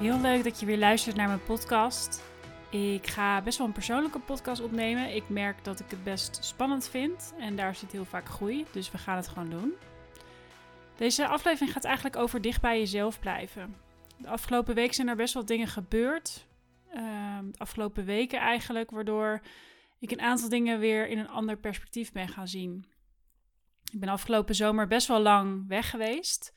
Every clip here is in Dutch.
Heel leuk dat je weer luistert naar mijn podcast. Ik ga best wel een persoonlijke podcast opnemen. Ik merk dat ik het best spannend vind en daar zit heel vaak groei, dus we gaan het gewoon doen. Deze aflevering gaat eigenlijk over dicht bij jezelf blijven. De afgelopen week zijn er best wel dingen gebeurd. Ehm, de afgelopen weken eigenlijk, waardoor ik een aantal dingen weer in een ander perspectief ben gaan zien. Ik ben afgelopen zomer best wel lang weg geweest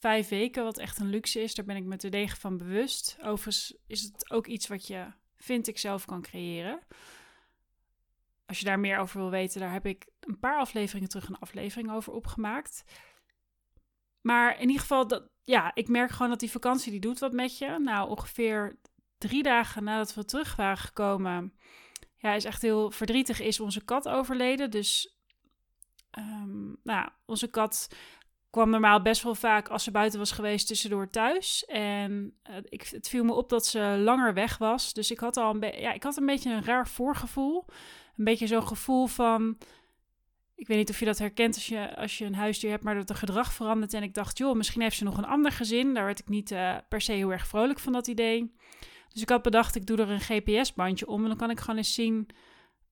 vijf weken, wat echt een luxe is. Daar ben ik me te degen van bewust. Overigens is het ook iets wat je, vind ik, zelf kan creëren. Als je daar meer over wil weten, daar heb ik een paar afleveringen terug een aflevering over opgemaakt. Maar in ieder geval, dat, ja, ik merk gewoon dat die vakantie die doet wat met je. Nou, ongeveer drie dagen nadat we terug waren gekomen, ja, is echt heel verdrietig, is onze kat overleden. Dus, um, nou, onze kat kwam normaal best wel vaak als ze buiten was geweest tussendoor thuis. En uh, ik, het viel me op dat ze langer weg was. Dus ik had al een, ja, ik had een beetje een raar voorgevoel. Een beetje zo'n gevoel van... Ik weet niet of je dat herkent als je, als je een huisdier hebt, maar dat er gedrag verandert. En ik dacht, joh, misschien heeft ze nog een ander gezin. Daar werd ik niet uh, per se heel erg vrolijk van dat idee. Dus ik had bedacht, ik doe er een GPS-bandje om. En dan kan ik gewoon eens zien,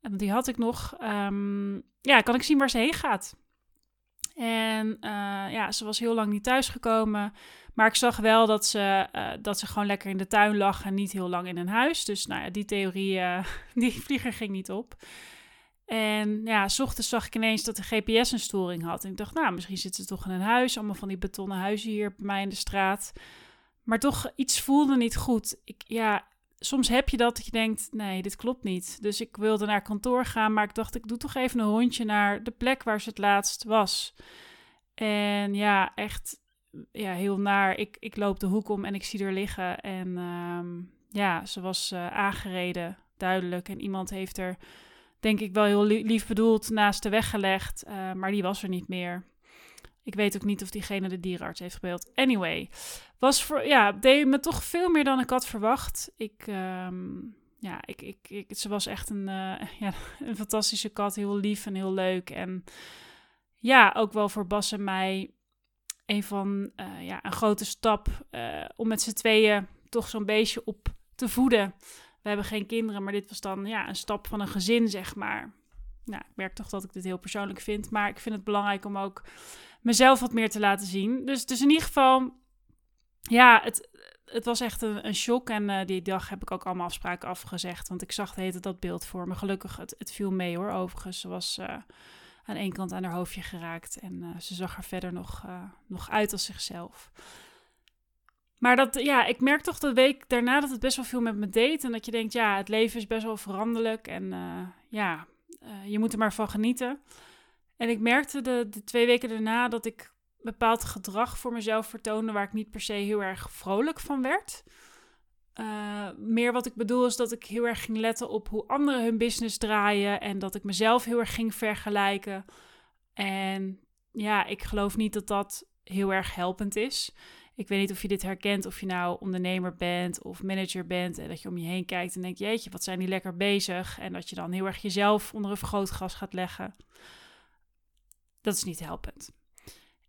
want die had ik nog. Um, ja, kan ik zien waar ze heen gaat. En uh, ja, ze was heel lang niet thuisgekomen. Maar ik zag wel dat ze, uh, dat ze gewoon lekker in de tuin lag en niet heel lang in een huis. Dus nou ja, die theorie, uh, die vlieger ging niet op. En ja, s ochtends zag ik ineens dat de GPS een storing had. En ik dacht, nou, misschien zit ze toch in een huis. Allemaal van die betonnen huizen hier bij mij in de straat. Maar toch, iets voelde niet goed. Ik, ja, soms heb je dat, dat je denkt, nee, dit klopt niet. Dus ik wilde naar kantoor gaan, maar ik dacht, ik doe toch even een hondje naar de plek waar ze het laatst was. En ja, echt ja, heel naar. Ik, ik loop de hoek om en ik zie er liggen. En um, ja, ze was uh, aangereden, duidelijk. En iemand heeft er, denk ik, wel heel lief bedoeld naast de weg gelegd. Uh, maar die was er niet meer. Ik weet ook niet of diegene de dierenarts heeft gebeld. Anyway, was voor, ja, deed me toch veel meer dan ik had verwacht. Ik, um, ja, ik, ik, ze was echt een, uh, ja, een fantastische kat. Heel lief en heel leuk. En ja, ook wel voor Bas en mij een van, uh, ja, een grote stap uh, om met z'n tweeën toch zo'n beestje op te voeden. We hebben geen kinderen, maar dit was dan ja, een stap van een gezin, zeg maar. Nou, ik merk toch dat ik dit heel persoonlijk vind. Maar ik vind het belangrijk om ook mezelf wat meer te laten zien. Dus, dus in ieder geval, ja, het, het was echt een, een shock. En uh, die dag heb ik ook allemaal afspraken afgezegd. Want ik zag de hele dat beeld voor me. Gelukkig, het, het viel mee hoor, overigens. Ze was uh, aan één kant aan haar hoofdje geraakt. En uh, ze zag er verder nog, nog uit als zichzelf. Maar dat, ja, ik merk toch de week daarna dat het best wel veel met me deed. En dat je denkt, ja, het leven is best wel veranderlijk. En ja, je moet er maar van genieten. En ik merkte de, de twee weken daarna dat ik bepaald gedrag voor mezelf vertoonde waar ik niet per se heel erg vrolijk van werd. Uh, meer wat ik bedoel is dat ik heel erg ging letten op hoe anderen hun business draaien en dat ik mezelf heel erg ging vergelijken. En ja, ik geloof niet dat dat heel erg helpend is. Ik weet niet of je dit herkent, of je nou ondernemer bent of manager bent en dat je om je heen kijkt en denkt, jeetje, wat zijn die lekker bezig? En dat je dan heel erg jezelf onder een vergrootglas gaat leggen. Dat is niet helpend.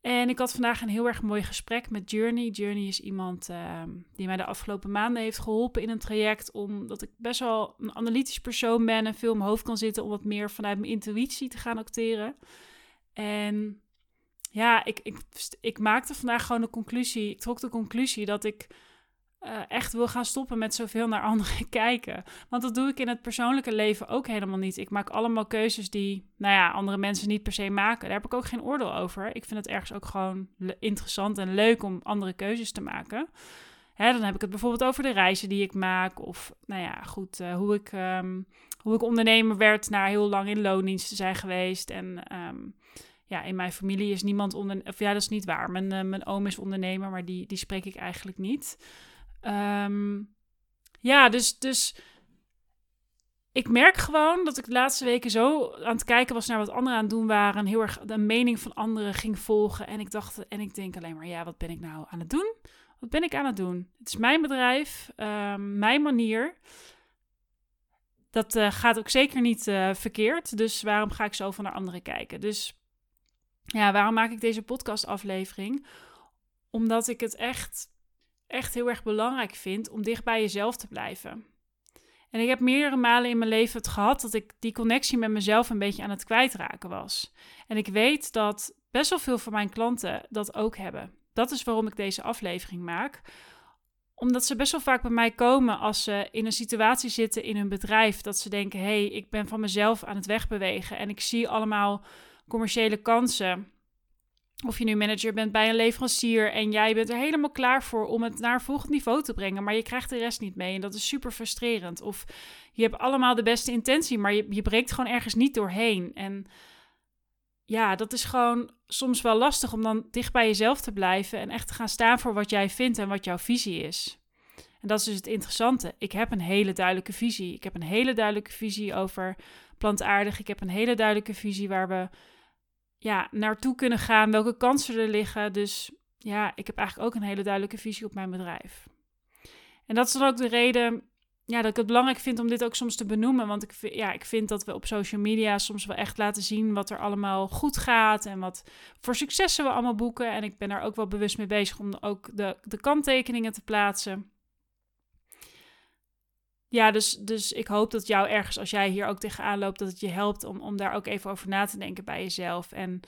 En ik had vandaag een heel erg mooi gesprek met Journey. Journey is iemand uh, die mij de afgelopen maanden heeft geholpen in een traject. Omdat ik best wel een analytisch persoon ben en veel in mijn hoofd kan zitten om wat meer vanuit mijn intuïtie te gaan acteren. En ja, ik, ik, ik maakte vandaag gewoon de conclusie. Ik trok de conclusie dat ik uh, echt wil gaan stoppen met zoveel naar anderen kijken. Want dat doe ik in het persoonlijke leven ook helemaal niet. Ik maak allemaal keuzes die, nou ja, andere mensen niet per se maken. Daar heb ik ook geen oordeel over. Ik vind het ergens ook gewoon interessant en leuk om andere keuzes te maken. Hè, dan heb ik het bijvoorbeeld over de reizen die ik maak. Of, nou ja, goed, uh, hoe, ik, um, hoe ik ondernemer werd na heel lang in loondienst te zijn geweest. En um, ja, in mijn familie is niemand onder... Of ja, dat is niet waar. Mijn, uh, mijn oom is ondernemer, maar die, die spreek ik eigenlijk niet. Um, ja, dus, dus ik merk gewoon dat ik de laatste weken zo aan het kijken was naar wat anderen aan het doen waren. En heel erg de mening van anderen ging volgen. En ik dacht, en ik denk alleen maar, ja, wat ben ik nou aan het doen? Wat ben ik aan het doen? Het is mijn bedrijf, um, mijn manier. Dat uh, gaat ook zeker niet uh, verkeerd. Dus waarom ga ik zo van naar anderen kijken? Dus ja, waarom maak ik deze podcast aflevering? Omdat ik het echt echt heel erg belangrijk vind om dicht bij jezelf te blijven. En ik heb meerdere malen in mijn leven het gehad dat ik die connectie met mezelf een beetje aan het kwijtraken was. En ik weet dat best wel veel van mijn klanten dat ook hebben. Dat is waarom ik deze aflevering maak. Omdat ze best wel vaak bij mij komen als ze in een situatie zitten in hun bedrijf dat ze denken: hé, hey, ik ben van mezelf aan het wegbewegen en ik zie allemaal commerciële kansen of je nu manager bent bij een leverancier en jij bent er helemaal klaar voor om het naar volgend niveau te brengen, maar je krijgt de rest niet mee en dat is super frustrerend. Of je hebt allemaal de beste intentie, maar je, je breekt gewoon ergens niet doorheen. En ja, dat is gewoon soms wel lastig om dan dicht bij jezelf te blijven en echt te gaan staan voor wat jij vindt en wat jouw visie is. En dat is dus het interessante. Ik heb een hele duidelijke visie. Ik heb een hele duidelijke visie over plantaardig. Ik heb een hele duidelijke visie waar we ja, naartoe kunnen gaan, welke kansen er liggen. Dus ja, ik heb eigenlijk ook een hele duidelijke visie op mijn bedrijf. En dat is dan ook de reden ja, dat ik het belangrijk vind om dit ook soms te benoemen. Want ik, ja, ik vind dat we op social media soms wel echt laten zien wat er allemaal goed gaat. En wat voor successen we allemaal boeken. En ik ben daar ook wel bewust mee bezig om ook de, de kanttekeningen te plaatsen. Ja, dus, dus ik hoop dat jou ergens, als jij hier ook tegenaan loopt, dat het je helpt om, om daar ook even over na te denken bij jezelf. En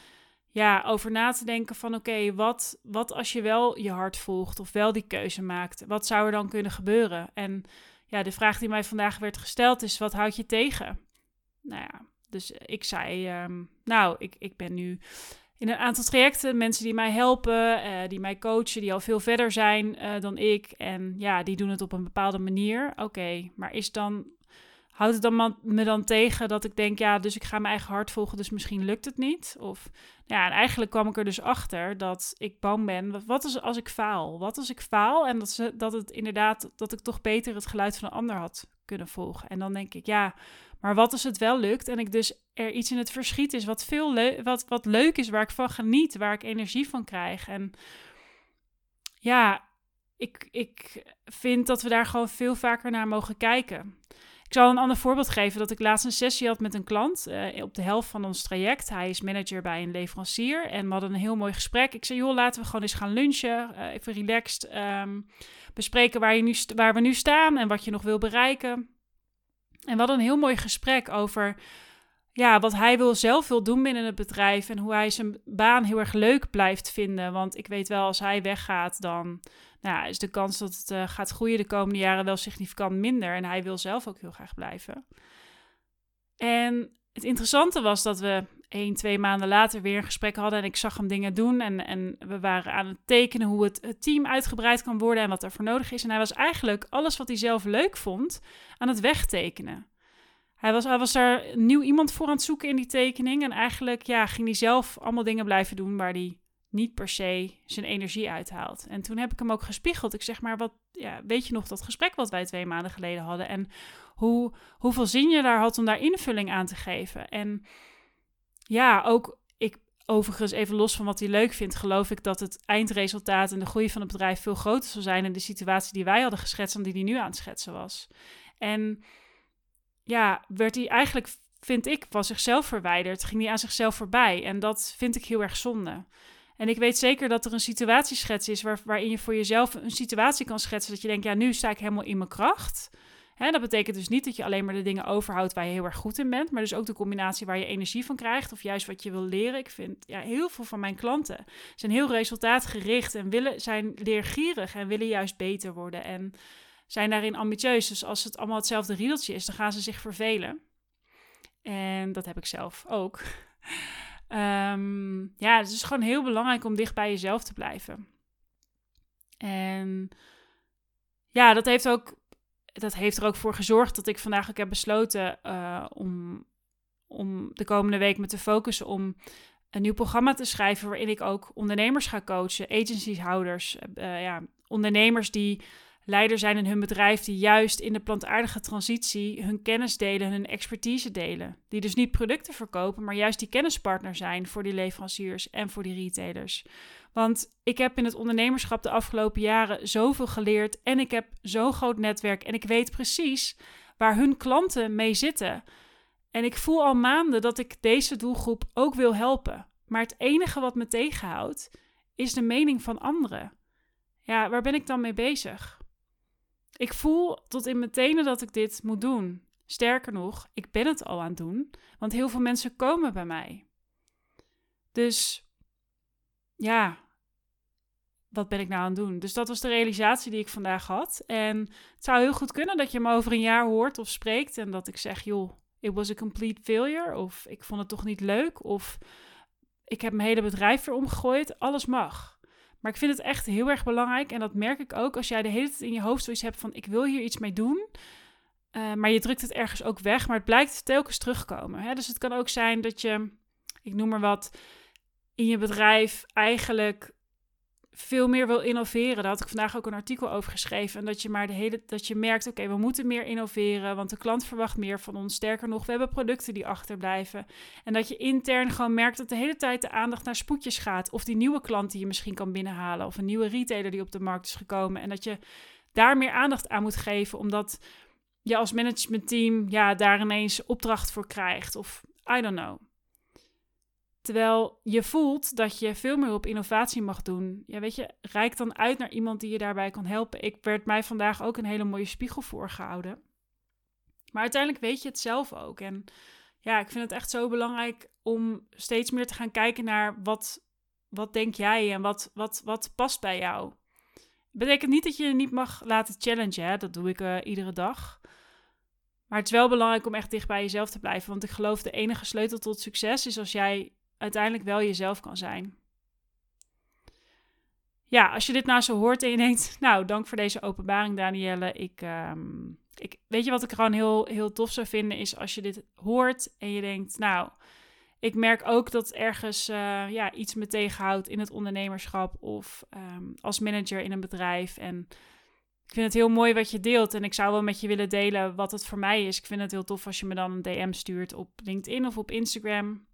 ja, over na te denken van oké, wat, wat als je wel je hart volgt of wel die keuze maakt? Wat zou er dan kunnen gebeuren? En ja, de vraag die mij vandaag werd gesteld is, wat houd je tegen? Nou ja, dus ik zei, ehm, nou, ik, ik ben nu in een aantal trajecten mensen die mij helpen, uh, die mij coachen, die al veel verder zijn uh, dan ik. En ja, die doen het op een bepaalde manier. Oké, maar is dan, houdt het dan me dan tegen dat ik denk, ja, dus ik ga mijn eigen hart volgen, dus misschien lukt het niet? Of ja, en eigenlijk kwam ik er dus achter dat ik bang ben. Wat is als ik faal? Wat als ik faal en dat, ze, dat het inderdaad, dat ik toch beter het geluid van een ander had volgen? En dan denk ik, ja, maar wat als het wel lukt en ik dus er iets in het verschiet is wat, veel wat, wat leuk is, waar ik van geniet, waar ik energie van krijg. En ja, ik, ik vind dat we daar gewoon veel vaker naar mogen kijken. Ik zal een ander voorbeeld geven dat ik laatst een sessie had met een klant uh, op de helft van ons traject. Hij is manager bij een leverancier en we hadden een heel mooi gesprek. Ik zei, joh, laten we gewoon eens gaan lunchen, uh, even relaxed um, bespreken waar, je nu waar we nu staan en wat je nog wil bereiken. En we hadden een heel mooi gesprek over ja, wat hij wil, zelf wil doen binnen het bedrijf en hoe hij zijn baan heel erg leuk blijft vinden. Want ik weet wel, als hij weggaat, dan nou, is de kans dat het uh, gaat groeien de komende jaren wel significant minder. En hij wil zelf ook heel graag blijven. En het interessante was dat we één, twee maanden later weer een gesprek hadden. En ik zag hem dingen doen. En, en we waren aan het tekenen hoe het, het team uitgebreid kan worden en wat er voor nodig is. En hij was eigenlijk alles wat hij zelf leuk vond aan het wegtekenen. Hij was, hij was daar nieuw iemand voor aan het zoeken in die tekening. En eigenlijk ja, ging hij zelf allemaal dingen blijven doen waar hij niet per se zijn energie uithaalt. En toen heb ik hem ook gespiegeld. Ik zeg maar, wat, ja, weet je nog dat gesprek wat wij twee maanden geleden hadden? En hoe, hoeveel zin je daar had om daar invulling aan te geven? En ja, ook ik, overigens even los van wat hij leuk vindt, geloof ik dat het eindresultaat en de groei van het bedrijf veel groter zal zijn in de situatie die wij hadden geschetst dan die hij nu aan het schetsen was. En ja, werd hij eigenlijk, vind ik, van zichzelf verwijderd. Ging hij aan zichzelf voorbij. En dat vind ik heel erg zonde. En ik weet zeker dat er een situatieschets is waar, waarin je voor jezelf een situatie kan schetsen. Dat je denkt, ja, nu sta ik helemaal in mijn kracht. Hè, dat betekent dus niet dat je alleen maar de dingen overhoudt waar je heel erg goed in bent. Maar dus ook de combinatie waar je energie van krijgt. Of juist wat je wil leren. Ik vind ja, heel veel van mijn klanten zijn heel resultaatgericht. En willen, zijn leergierig en willen juist beter worden. En zijn daarin ambitieus. Dus als het allemaal hetzelfde riedeltje is, dan gaan ze zich vervelen. En dat heb ik zelf ook. um, ja, het is gewoon heel belangrijk om dicht bij jezelf te blijven. En ja, dat heeft, ook, dat heeft er ook voor gezorgd dat ik vandaag ook heb besloten uh, om, om de komende week me te focussen om een nieuw programma te schrijven waarin ik ook ondernemers ga coachen, agencyhouders, uh, ja, ondernemers die leider zijn in hun bedrijf die juist in de plantaardige transitie hun kennis delen, hun expertise delen. Die dus niet producten verkopen, maar juist die kennispartner zijn voor die leveranciers en voor die retailers. Want ik heb in het ondernemerschap de afgelopen jaren zoveel geleerd en ik heb zo'n groot netwerk en ik weet precies waar hun klanten mee zitten. En ik voel al maanden dat ik deze doelgroep ook wil helpen. Maar het enige wat me tegenhoudt is de mening van anderen. Ja, waar ben ik dan mee bezig? Ik voel tot in mijn tenen dat ik dit moet doen. Sterker nog, ik ben het al aan het doen, want heel veel mensen komen bij mij. Dus ja, wat ben ik nou aan het doen? Dus dat was de realisatie die ik vandaag had. En het zou heel goed kunnen dat je me over een jaar hoort of spreekt en dat ik zeg, joh, it was a complete failure. Of ik vond het toch niet leuk. Of ik heb mijn hele bedrijf weer omgegooid. Alles mag. Maar ik vind het echt heel erg belangrijk. En dat merk ik ook als jij de hele tijd in je hoofd zoiets hebt van ik wil hier iets mee doen. Uh, maar je drukt het ergens ook weg. Maar het blijkt telkens terugkomen. Hè? Dus het kan ook zijn dat je, ik noem maar wat, in je bedrijf eigenlijk veel meer wil innoveren. Daar had ik vandaag ook een artikel over geschreven. En dat je maar de hele dat je merkt, oké, we moeten meer innoveren, want de klant verwacht meer van ons. Sterker nog, we hebben producten die achterblijven. En dat je intern gewoon merkt dat de hele tijd de aandacht naar spoedjes gaat. Of die nieuwe klant die je misschien kan binnenhalen. Of een nieuwe retailer die op de markt is gekomen. En dat je daar meer aandacht aan moet geven, omdat je als managementteam ja, daar ineens opdracht voor krijgt. Of I don't know. Terwijl je voelt dat je veel meer op innovatie mag doen. Ja, weet je, reik dan uit naar iemand die je daarbij kan helpen. Ik werd mij vandaag ook een hele mooie spiegel voorgehouden. Maar uiteindelijk weet je het zelf ook. En ja, ik vind het echt zo belangrijk om steeds meer te gaan kijken naar wat, wat denk jij en wat, wat, wat past bij jou. Betekent niet dat je je niet mag laten challengen. Dat doe ik uh, iedere dag. Maar het is wel belangrijk om echt dicht bij jezelf te blijven. Want ik geloof de enige sleutel tot succes is als jij uiteindelijk wel jezelf kan zijn. Ja, als je dit nou zo hoort en je denkt, nou, dank voor deze openbaring, Danielle. Ik, ehm, ik, weet je wat ik gewoon heel, heel tof zou vinden, is als je dit hoort en je denkt, nou, ik merk ook dat ergens uh, ja, iets me tegenhoudt in het ondernemerschap of ehm, als manager in een bedrijf. En ik vind het heel mooi wat je deelt en ik zou wel met je willen delen wat het voor mij is. Ik vind het heel tof als je me dan een DM stuurt op LinkedIn of op Instagram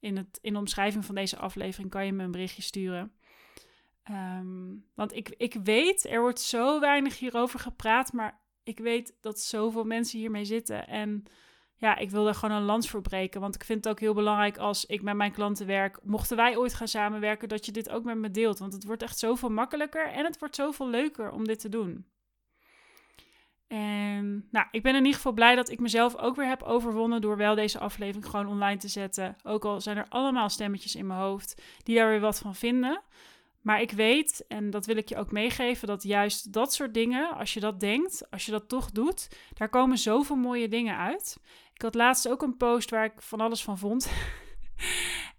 in, het, in de omschrijving van deze aflevering kan je me een berichtje sturen. Ehm, want ik, ik weet, er wordt zo weinig hierover gepraat, maar ik weet dat zoveel mensen hiermee zitten. En ja, ik wil er gewoon een lans voor breken. Want ik vind het ook heel belangrijk als ik met mijn klanten werk. Mochten wij ooit gaan samenwerken, dat je dit ook met me deelt. Want het wordt echt zoveel makkelijker en het wordt zoveel leuker om dit te doen. En nou, ik ben in ieder geval blij dat ik mezelf ook weer heb overwonnen door wel deze aflevering gewoon online te zetten. Ook al zijn er allemaal stemmetjes in mijn hoofd die daar weer wat van vinden. Maar ik weet, en dat wil ik je ook meegeven, dat juist dat soort dingen, als je dat denkt, als je dat toch doet, daar komen zoveel mooie dingen uit. Ik had laatst ook een post waar ik van alles van vond.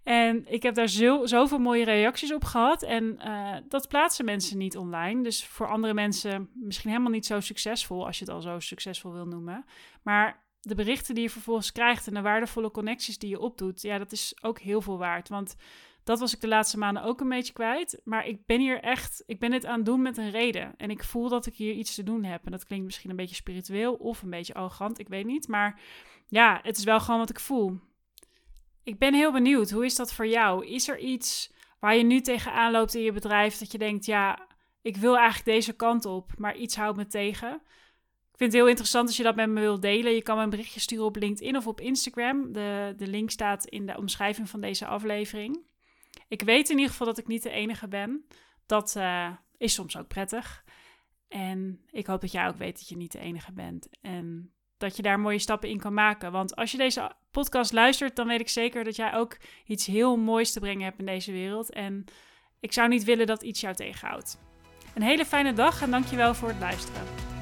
En ik heb daar zo, zoveel mooie reacties op gehad. En uh, dat plaatsen mensen niet online. Dus voor andere mensen misschien helemaal niet zo succesvol, als je het al zo succesvol wil noemen. Maar de berichten die je vervolgens krijgt en de waardevolle connecties die je opdoet, ja, dat is ook heel veel waard. Want dat was ik de laatste maanden ook een beetje kwijt. Maar ik ben hier echt, ik ben dit aan het doen met een reden. En ik voel dat ik hier iets te doen heb. En dat klinkt misschien een beetje spiritueel of een beetje arrogant, ik weet niet. Maar ja, het is wel gewoon wat ik voel. Ik ben heel benieuwd, hoe is dat voor jou? Is er iets waar je nu tegenaan loopt in je bedrijf dat je denkt, ja, ik wil eigenlijk deze kant op, maar iets houdt me tegen? Ik vind het heel interessant als je dat met me wilt delen. Je kan me een berichtje sturen op LinkedIn of op Instagram. De, de link staat in de omschrijving van deze aflevering. Ik weet in ieder geval dat ik niet de enige ben. Dat uh, is soms ook prettig. En ik hoop dat jij ook weet dat je niet de enige bent. En dat je daar mooie stappen in kan maken. Want als je deze podcast luistert, dan weet ik zeker dat jij ook iets heel moois te brengen hebt in deze wereld. En ik zou niet willen dat iets jou tegenhoudt. Een hele fijne dag en dankjewel voor het luisteren.